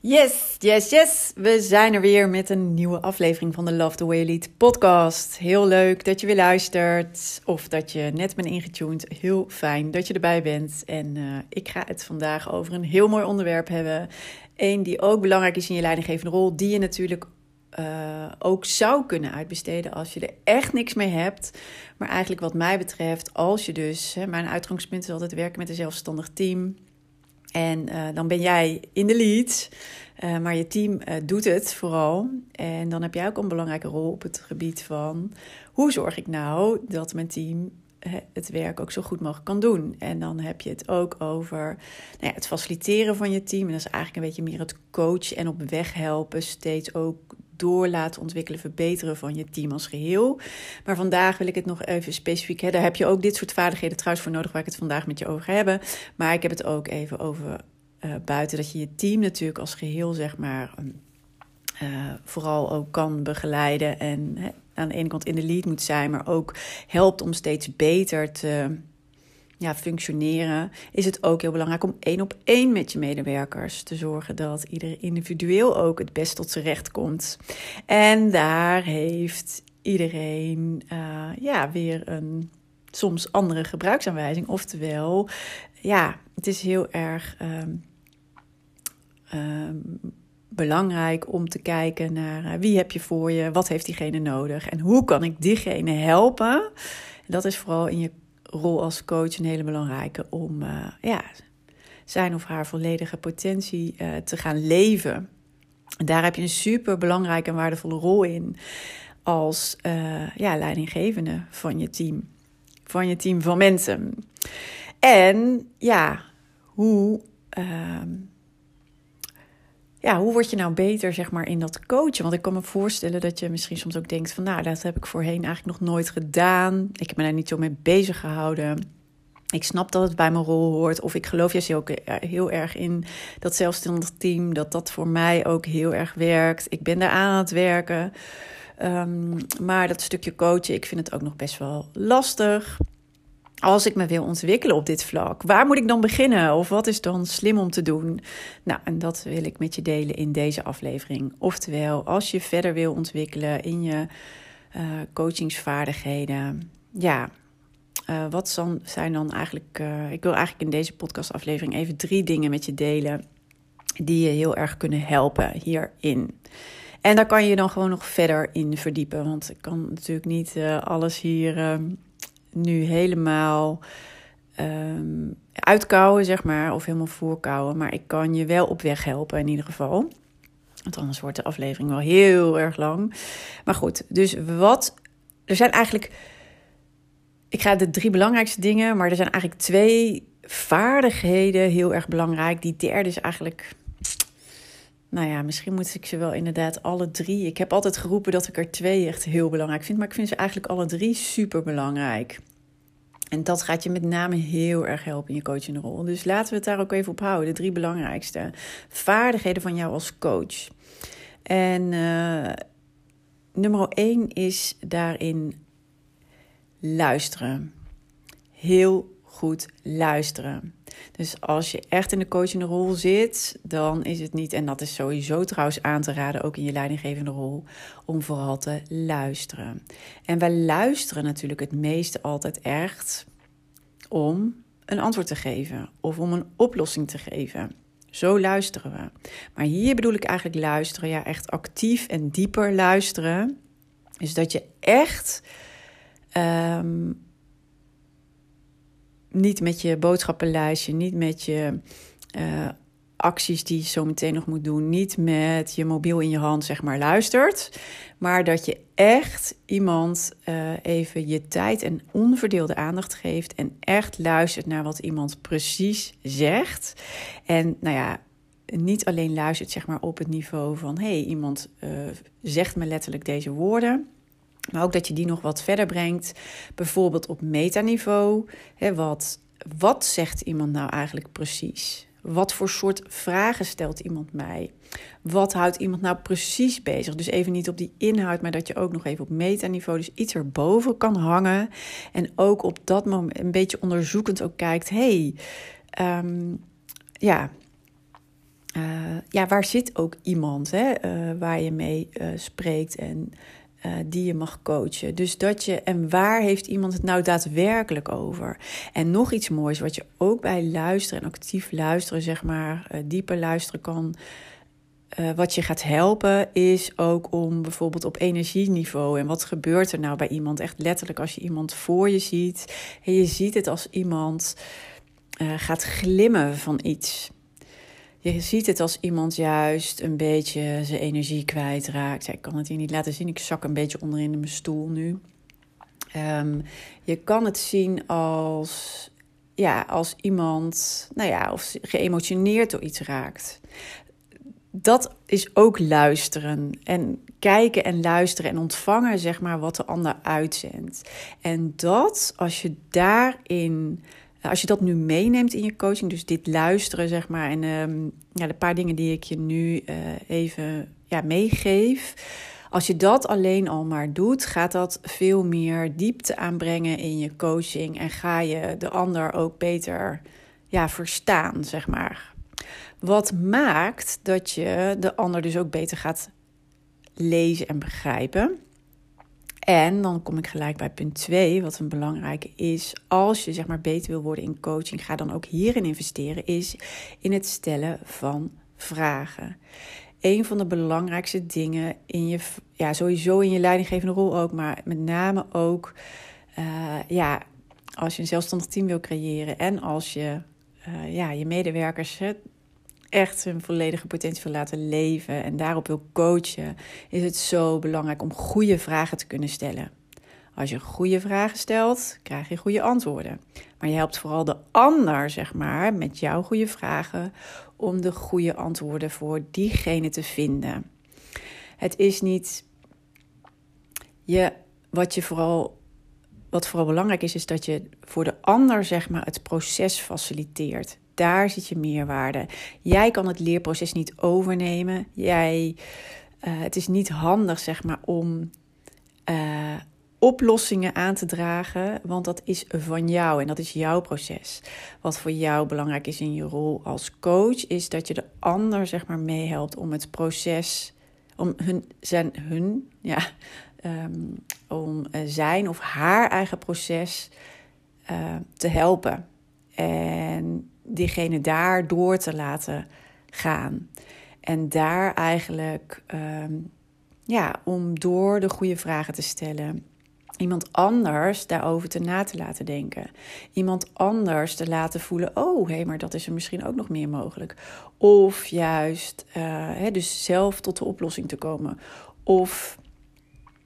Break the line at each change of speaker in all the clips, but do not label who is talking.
Yes, yes, yes. We zijn er weer met een nieuwe aflevering van de Love the Way Lead podcast. Heel leuk dat je weer luistert of dat je net bent ingetuned. Heel fijn dat je erbij bent. En uh, ik ga het vandaag over een heel mooi onderwerp hebben. Eén die ook belangrijk is in je leidinggevende rol, die je natuurlijk uh, ook zou kunnen uitbesteden als je er echt niks mee hebt. Maar eigenlijk wat mij betreft, als je dus, hè, mijn uitgangspunt is altijd werken met een zelfstandig team en uh, dan ben jij in de lead, uh, maar je team uh, doet het vooral. En dan heb jij ook een belangrijke rol op het gebied van hoe zorg ik nou dat mijn team het werk ook zo goed mogelijk kan doen. En dan heb je het ook over nou ja, het faciliteren van je team. En dat is eigenlijk een beetje meer het coachen en op weg helpen, steeds ook door laten ontwikkelen, verbeteren van je team als geheel. Maar vandaag wil ik het nog even specifiek. Hè, daar heb je ook dit soort vaardigheden trouwens voor nodig, waar ik het vandaag met je over ga hebben. Maar ik heb het ook even over uh, buiten dat je je team natuurlijk als geheel, zeg maar. Uh, vooral ook kan begeleiden en aan de ene kant in de lead moet zijn, maar ook helpt om steeds beter te ja, functioneren, is het ook heel belangrijk om één op één met je medewerkers te zorgen dat ieder individueel ook het best tot zijn recht komt. En daar heeft iedereen uh, ja, weer een soms andere gebruiksaanwijzing. Oftewel, ja, het is heel erg. Um, um, belangrijk om te kijken naar uh, wie heb je voor je, wat heeft diegene nodig en hoe kan ik diegene helpen. dat is vooral in je rol als coach een hele belangrijke om uh, ja, zijn of haar volledige potentie uh, te gaan leven. En daar heb je een super belangrijke en waardevolle rol in als uh, ja, leidinggevende van je team. Van je team van mensen. En ja, hoe ehm, ja, hoe word je nou beter zeg maar, in dat coachen? Want ik kan me voorstellen dat je misschien soms ook denkt van... nou, dat heb ik voorheen eigenlijk nog nooit gedaan. Ik heb me daar niet zo mee bezig gehouden. Ik snap dat het bij mijn rol hoort. Of ik geloof juist ook heel erg in dat zelfstandig team... dat dat voor mij ook heel erg werkt. Ik ben daar aan het werken. Um, maar dat stukje coachen, ik vind het ook nog best wel lastig als ik me wil ontwikkelen op dit vlak, waar moet ik dan beginnen? Of wat is dan slim om te doen? Nou, en dat wil ik met je delen in deze aflevering. Oftewel, als je verder wil ontwikkelen in je uh, coachingsvaardigheden, ja, uh, wat zijn dan eigenlijk. Uh, ik wil eigenlijk in deze podcastaflevering even drie dingen met je delen die je heel erg kunnen helpen hierin. En daar kan je dan gewoon nog verder in verdiepen, want ik kan natuurlijk niet alles hier ehm, nu helemaal um, uitkouwen, zeg maar, of helemaal voorkouwen. Maar ik kan je wel op weg helpen in ieder geval. Want anders wordt de aflevering wel heel erg lang. Maar goed, dus wat. Er zijn eigenlijk. Ik ga de drie belangrijkste dingen, maar er zijn eigenlijk twee vaardigheden heel erg belangrijk. Die derde is eigenlijk nou ja, misschien moet ik ze wel inderdaad alle drie. Ik heb altijd geroepen dat ik er twee echt heel belangrijk vind. Maar ik vind ze eigenlijk alle drie super belangrijk. En dat gaat je met name heel erg helpen in je coachende rol. Dus laten we het daar ook even op houden. De drie belangrijkste vaardigheden van jou als coach. En uh, nummer één is daarin luisteren. Heel goed luisteren. Dus als je echt in de coachende rol zit, dan is het niet, en dat is sowieso trouwens aan te raden, ook in je leidinggevende rol, om vooral te luisteren. En wij luisteren natuurlijk het meeste altijd echt om een antwoord te geven of om een oplossing te geven. Zo luisteren we. Maar hier bedoel ik eigenlijk luisteren, ja, echt actief en dieper luisteren. Dus dat je echt um, niet met je boodschappenlijstje, niet met je uh, acties die je zo meteen nog moet doen, niet met je mobiel in je hand, zeg maar, luistert. Maar dat je echt iemand uh, even je tijd en onverdeelde aandacht geeft. En echt luistert naar wat iemand precies zegt. En nou ja, niet alleen luistert, zeg maar, op het niveau van: hé, hey, iemand uh, zegt me letterlijk deze woorden. Maar ook dat je die nog wat verder brengt. Bijvoorbeeld op metaniveau. Hè, wat, wat zegt iemand nou eigenlijk precies? Wat voor soort vragen stelt iemand mij? Wat houdt iemand nou precies bezig? Dus even niet op die inhoud, maar dat je ook nog even op metaniveau, dus iets erboven kan hangen. En ook op dat moment een beetje onderzoekend ook kijkt: hey, um, ja. Uh, ja, waar zit ook iemand hè, uh, waar je mee uh, spreekt en uh, die je mag coachen. Dus dat je, en waar heeft iemand het nou daadwerkelijk over? En nog iets moois, wat je ook bij luisteren en actief luisteren, zeg maar, uh, dieper luisteren kan. Uh, wat je gaat helpen is ook om bijvoorbeeld op energieniveau. En wat gebeurt er nou bij iemand? Echt letterlijk als je iemand voor je ziet. En je ziet het als iemand gaat glimmen van iets. Je ziet het als iemand juist een beetje zijn energie kwijtraakt. Ik kan het hier niet laten zien. Ik zak een beetje onderin in mijn stoel nu. Um, je kan het zien als, ja, als iemand, nou ja, of geëmotioneerd door iets raakt. Dat is ook luisteren en kijken en luisteren en ontvangen, zeg maar, wat de ander uitzendt. En dat, als je daarin als je dat nu meeneemt in je coaching, dus dit luisteren, zeg maar, en um, ja, de paar dingen die ik je nu uh, even ja, meegeef. Als je dat alleen al maar doet, gaat dat veel meer diepte aanbrengen in je coaching en ga je de ander ook beter ja, verstaan, zeg maar. Wat maakt dat je de ander dus ook beter gaat lezen en begrijpen. En dan kom ik gelijk bij punt 2, wat een belangrijke is. Als je zeg maar beter wil worden in coaching, ga dan ook hierin investeren, is in het stellen van vragen. Een van de belangrijkste dingen in je, ja, sowieso in je leidinggevende rol ook, maar met name ook, uh, ja, als je een zelfstandig team wil creëren en als je uh, ja, je medewerkers echt hun volledige potentie wil laten leven en daarop wil coachen, is het zo belangrijk om goede vragen te kunnen stellen. Als je goede vragen stelt, krijg je goede antwoorden. Maar je helpt vooral de ander, zeg maar, met jouw goede vragen om de goede antwoorden voor diegene te vinden. Het is niet je, wat je vooral wat vooral belangrijk is, is dat je voor de ander zeg maar, het proces faciliteert. Daar zit je meerwaarde. Jij kan het leerproces niet overnemen. Jij, uh, het is niet handig zeg maar, om uh, oplossingen aan te dragen, want dat is van jou en dat is jouw proces. Wat voor jou belangrijk is in je rol als coach, is dat je de ander zeg maar, meehelpt om het proces, om hun, zijn, hun ja, um, om uh, zijn of haar eigen proces te helpen. En diegene daar door te laten gaan. En daar eigenlijk, um, ja, om door de goede vragen te stellen. Iemand anders daarover te na te laten denken. Iemand anders te laten voelen: oh hé, hey, maar dat is er misschien ook nog meer mogelijk. Of juist, uh, hè, dus zelf tot de oplossing te komen. Of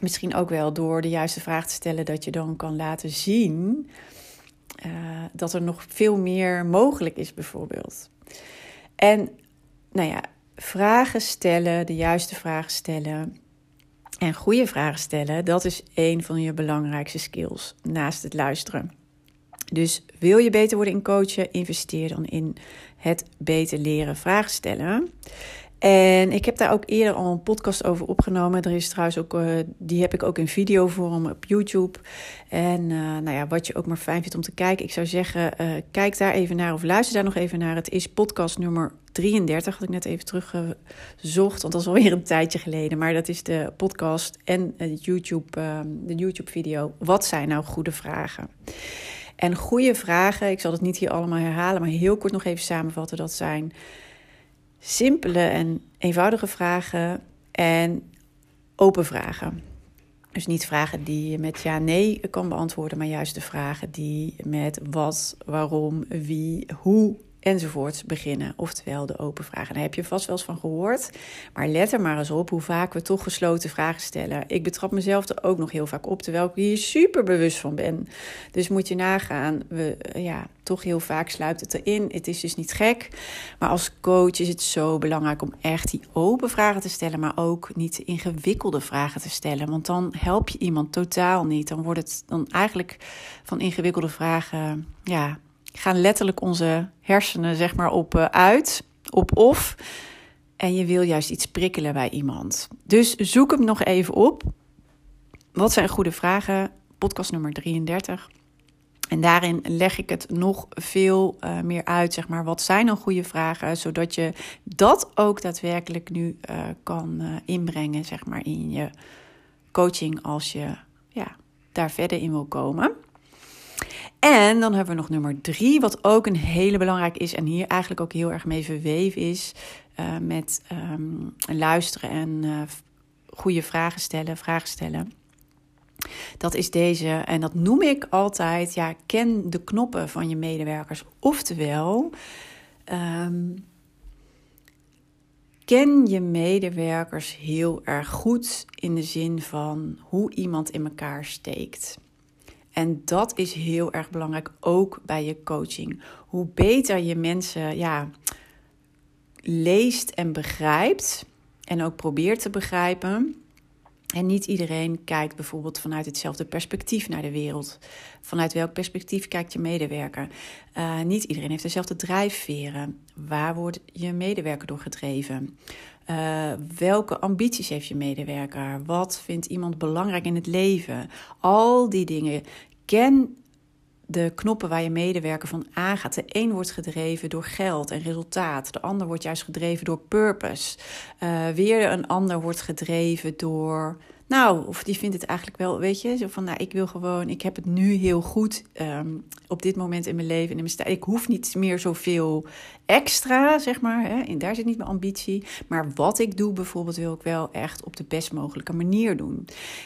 misschien ook wel door de juiste vraag te stellen, dat je dan kan laten zien uh, dat er nog veel meer mogelijk is, bijvoorbeeld. En nou ja, vragen stellen, de juiste vragen stellen en goede vragen stellen, dat is een van je belangrijkste skills naast het luisteren. Dus wil je beter worden in coachen, investeer dan in het beter leren vragen stellen. En ik heb daar ook eerder al een podcast over opgenomen. Er is trouwens ook, uh, die heb ik ook in videovorm op YouTube. En uh, nou ja, wat je ook maar fijn vindt om te kijken. Ik zou zeggen, uh, kijk daar even naar of luister daar nog even naar. Het is podcast nummer 33, had ik net even teruggezocht. Want dat is alweer een tijdje geleden. Maar dat is de podcast en YouTube, ehm, de YouTube video. Wat zijn nou goede vragen? En goede vragen, ik zal het niet hier allemaal herhalen, maar heel kort nog even samenvatten. Dat zijn simpele en eenvoudige vragen en open vragen. Dus niet vragen die je met ja, nee kan beantwoorden, maar juist de vragen die met wat, waarom, wie, hoe enzovoorts beginnen. Oftewel de open vragen. Daar heb je vast wel eens van gehoord. Maar let er maar eens op hoe vaak we toch gesloten vragen stellen. Ik betrap mezelf er ook nog heel vaak op, terwijl ik hier super bewust van ben. Dus moet je nagaan, we, ja, toch heel vaak sluipt het erin. Het is dus niet gek. Maar als coach is het zo belangrijk om echt die open vragen te stellen, maar ook niet ingewikkelde vragen te stellen. Want dan help je iemand totaal niet. Dan wordt het dan eigenlijk van ingewikkelde vragen, ja, gaan letterlijk onze hersenen zeg maar op uh, uit, op of. En je wil juist iets prikkelen bij iemand. Dus zoek hem nog even op. Wat zijn goede vragen? Podcast nummer 33. En daarin leg ik het nog veel uh, meer uit, zeg maar. Wat zijn dan goede vragen, zodat je dat ook daadwerkelijk nu uh, kan inbrengen, zeg maar, in je coaching als je ja, daar verder in wil komen. En dan hebben we nog nummer drie, wat ook een hele belangrijk is en hier eigenlijk ook heel erg mee verweven is met um, luisteren en goede vragen stellen, vragen stellen. Dat is deze, en dat noem ik altijd, ja, ken de knoppen van je medewerkers. Oftewel, um, ken je medewerkers heel erg goed in de zin van hoe iemand in elkaar steekt. En dat is heel erg belangrijk, ook bij je coaching. Hoe beter je mensen ja, leest en begrijpt, en ook probeert te begrijpen, en niet iedereen kijkt bijvoorbeeld vanuit hetzelfde perspectief naar de wereld. Vanuit welk perspectief kijkt je medewerker? Uh, niet iedereen heeft dezelfde drijfveren. Waar wordt je medewerker door gedreven? Uh, welke ambities heeft je medewerker? Wat vindt iemand belangrijk in het leven? Al die dingen. Ken de knoppen waar je medewerker van aangaat. De een wordt gedreven door geld en resultaat. De ander wordt juist gedreven door purpose. Uh, weer een ander wordt gedreven door nou, of die vindt het eigenlijk wel, weet je, zo van, nou, ik wil gewoon, ik heb het nu heel goed um, op dit moment in mijn leven en in mijn tijd. Ik hoef niet meer zoveel extra, zeg maar. Hè? En daar zit niet mijn ambitie. Maar wat ik doe bijvoorbeeld, wil ik wel echt op de best mogelijke manier doen.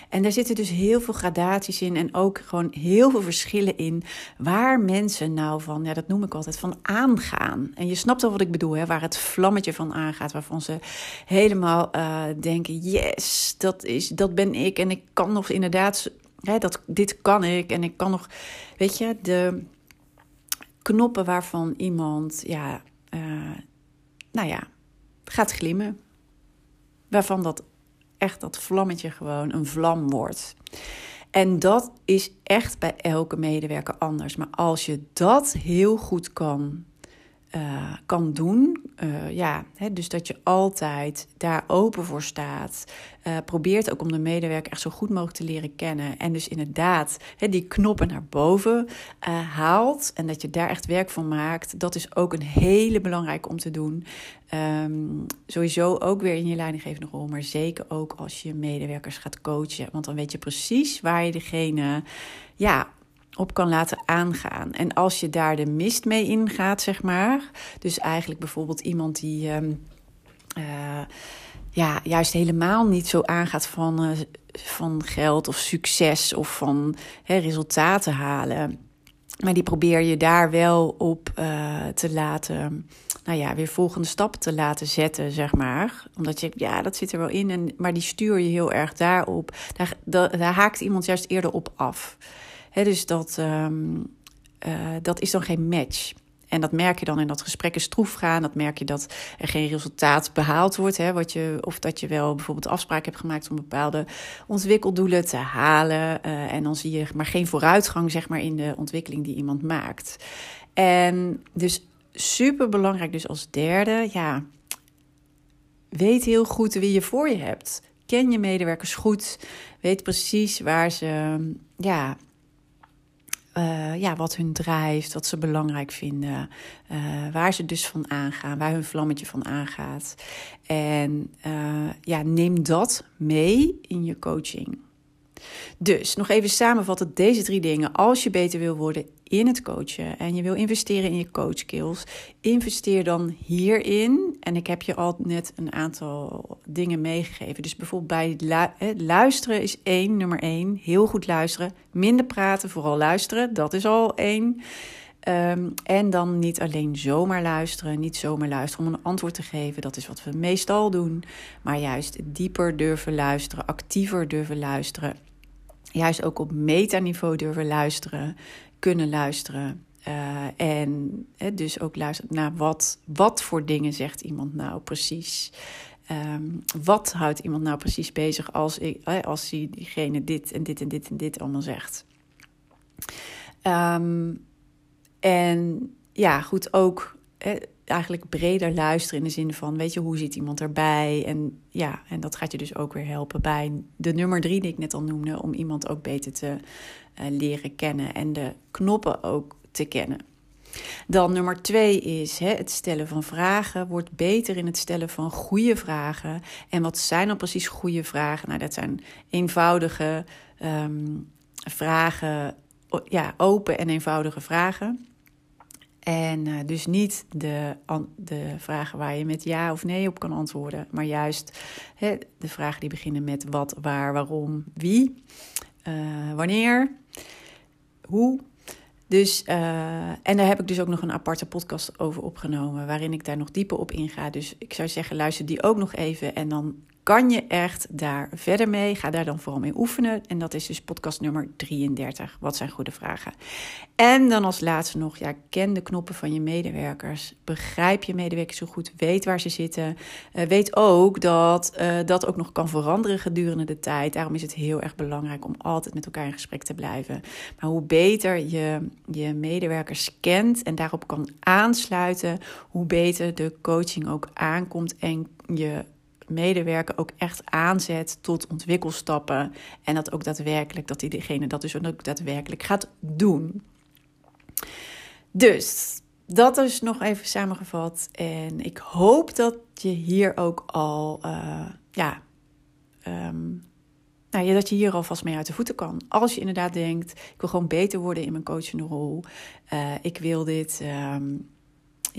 En daar zitten dus heel veel gradaties in en ook gewoon heel veel verschillen in waar mensen nou van, ja, dat noem ik altijd, van aangaan. En je snapt al wat ik bedoel, hè? waar het vlammetje van aangaat, waarvan ze helemaal uh, denken, yes, dat is, dat ben ik en ik kan nog inderdaad, hè, dat, dit kan ik en ik kan nog, weet je, de knoppen waarvan iemand, ja, uh, nou ja, gaat glimmen. Waarvan dat echt dat vlammetje gewoon een vlam wordt. En dat is echt bij elke medewerker anders. Maar als je dat heel goed kan uh, kan doen. Uh, ja, hè, dus dat je altijd daar open voor staat. Uh, probeert ook om de medewerker echt zo goed mogelijk te leren kennen. En dus inderdaad hè, die knoppen naar boven haalt. En dat je daar echt werk van maakt. Dat is ook een hele belangrijke om te doen. Um, sowieso ook weer in je leidinggevende rol. Maar zeker ook als je medewerkers gaat coachen. Want dan weet je precies waar je degene ja, op kan laten aangaan. En als je daar de mist mee ingaat, zeg maar. Dus eigenlijk bijvoorbeeld iemand die. Um, uh, ja, juist helemaal niet zo aangaat van, uh, van geld of succes of van hè, resultaten halen. Maar die probeer je daar wel op uh, te laten, nou ja, weer volgende stappen te laten zetten, zeg maar. Omdat je, ja, dat zit er wel in, en, maar die stuur je heel erg daarop. Daar, daar, daar haakt iemand juist eerder op af dus dat, um, uh, dat is dan geen match. En dat merk je dan in dat gesprekken stroef gaan. Dat merk je dat er geen resultaat behaald wordt. Hè, wat je, of dat je wel bijvoorbeeld afspraken hebt gemaakt om bepaalde ontwikkeldoelen te halen. Uh, en dan zie je maar geen vooruitgang zeg maar, in de ontwikkeling die iemand maakt. En dus super belangrijk, dus als derde, ja, weet heel goed wie je voor je hebt. Ken je medewerkers goed. Weet precies waar ze ja, uh, ja, wat hun drijft, wat ze belangrijk vinden, uh, waar ze dus van aangaan, waar hun vlammetje van aangaat. En uh, ja, neem dat mee in je coaching. Dus nog even samenvatten deze drie dingen. Als je beter wil worden in het coachen en je wil investeren in je coach skills, investeer dan hierin. En ik heb je al net een aantal dingen meegegeven. Dus bijvoorbeeld bij luisteren is één, nummer één. Heel goed luisteren. Minder praten, vooral luisteren. Dat is al één. Ehm, en dan niet alleen zomaar luisteren, niet zomaar luisteren om een antwoord te geven. Dat is wat we meestal doen. Maar juist dieper durven luisteren, actiever durven luisteren. Juist ook op metaniveau durven luisteren, kunnen luisteren. Uh, en dus ook luisteren naar wat, wat voor dingen zegt iemand nou precies. Um, wat houdt iemand nou precies bezig als, ik, als hij diegene dit en dit en dit en dit allemaal zegt. Um, en ja, goed, ook eigenlijk breder luisteren in de zin van, weet je, hoe zit iemand erbij? En ja, en dat gaat je dus ook weer helpen bij de nummer drie die ik net al noemde, om iemand ook beter te leren kennen en de knoppen ook te kennen. Dan nummer twee is hè, het stellen van vragen. Word beter in het stellen van goede vragen. En wat zijn dan precies goede vragen? Nou, dat zijn eenvoudige um, vragen, ja, open en eenvoudige vragen. En uh, dus niet de, de vragen waar je met ja of nee op kan antwoorden, maar juist hè, de vragen die beginnen met wat, waar, waarom, wie, uh, wanneer, hoe. Dus, uh, en daar heb ik dus ook nog een aparte podcast over opgenomen, waarin ik daar nog dieper op inga. Dus ik zou zeggen, luister die ook nog even en dan kan je echt daar verder mee. Ga daar dan vooral mee oefenen. En dat is dus podcast nummer 33. Wat zijn goede vragen? En dan als laatste nog, ja, ken de knoppen van je medewerkers. Begrijp je medewerkers zo goed. Weet waar ze zitten. Uh, weet ook dat uh, dat ook nog kan veranderen gedurende de tijd. Daarom is het heel erg belangrijk om altijd met elkaar in gesprek te blijven. Maar hoe beter je je medewerkers kent en daarop kan aansluiten, hoe beter de coaching ook aankomt en je medewerker ook echt aanzet tot ontwikkelstappen. En dat ook daadwerkelijk, dat hij degene dat dus ook daadwerkelijk gaat doen. Dus dat is nog even samengevat. En ik hoop dat je hier ook al, uh, ja, um, nou ja, dat je hier alvast mee uit de voeten kan. Als je inderdaad denkt, ik wil gewoon beter worden in mijn coachende rol. Uh, ik wil dit. Um,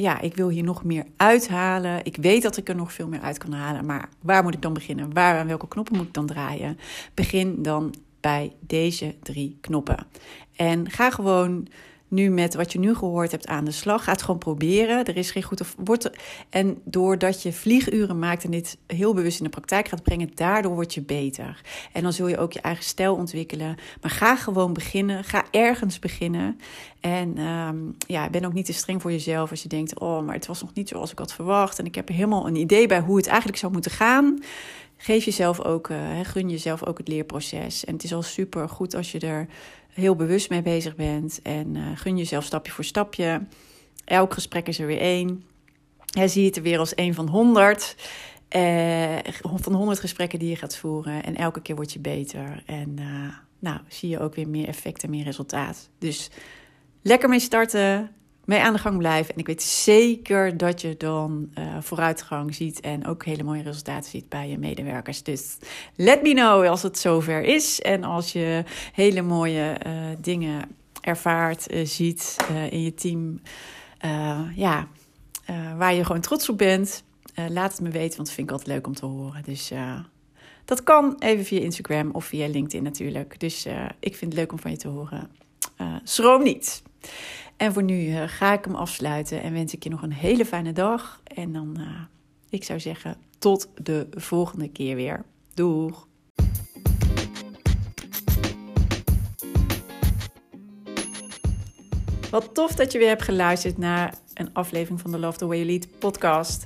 ja, ik wil hier nog meer uithalen. Ik weet dat ik er nog veel meer uit kan halen. Maar waar moet ik dan beginnen? Waar aan welke knoppen moet ik dan draaien? Begin dan bij deze drie knoppen. En ga gewoon nu met wat je nu gehoord hebt aan de slag. Ga het gewoon proberen. Er is geen goed of wordt. En doordat je vlieguren maakt en dit heel bewust in de praktijk gaat brengen, daardoor word je beter. En dan zul je ook je eigen stijl ontwikkelen. Maar ga gewoon beginnen. Ga ergens beginnen. En um, ja, ben ook niet te streng voor jezelf als je denkt: oh, maar het was nog niet zoals ik had verwacht. En ik heb helemaal een idee bij hoe het eigenlijk zou moeten gaan geef jezelf ook, uh, gun jezelf ook het leerproces. En het is al super goed als je er heel bewust mee bezig bent. En uh, gun jezelf stapje voor stapje. Elk gesprek is er weer één. Ja, zie het er weer als één van honderd. Uh, van honderd gesprekken die je gaat voeren. En elke keer word je beter. En nou, zie je ook weer meer effect en meer resultaat. Dus lekker mee starten mee aan de gang blijven. En ik weet zeker dat je dan uh, vooruitgang ziet en ook hele mooie resultaten ziet bij je medewerkers. Dus let me know als het zover is en als je hele mooie uh, dingen ervaart, uh, ziet in je team. ja, waar je gewoon trots op bent. laat het me weten, want dat vind ik altijd leuk om te horen. Dus dat kan even via Instagram of via LinkedIn natuurlijk. Dus ik vind het leuk om van je te horen. schroom niet. En voor nu uh, ga ik hem afsluiten en wens ik je nog een hele fijne dag. En dan, uh, ik zou zeggen, tot de volgende keer weer. Doeg! Wat tof dat je weer hebt geluisterd naar een aflevering van de Love the Way You Lead podcast.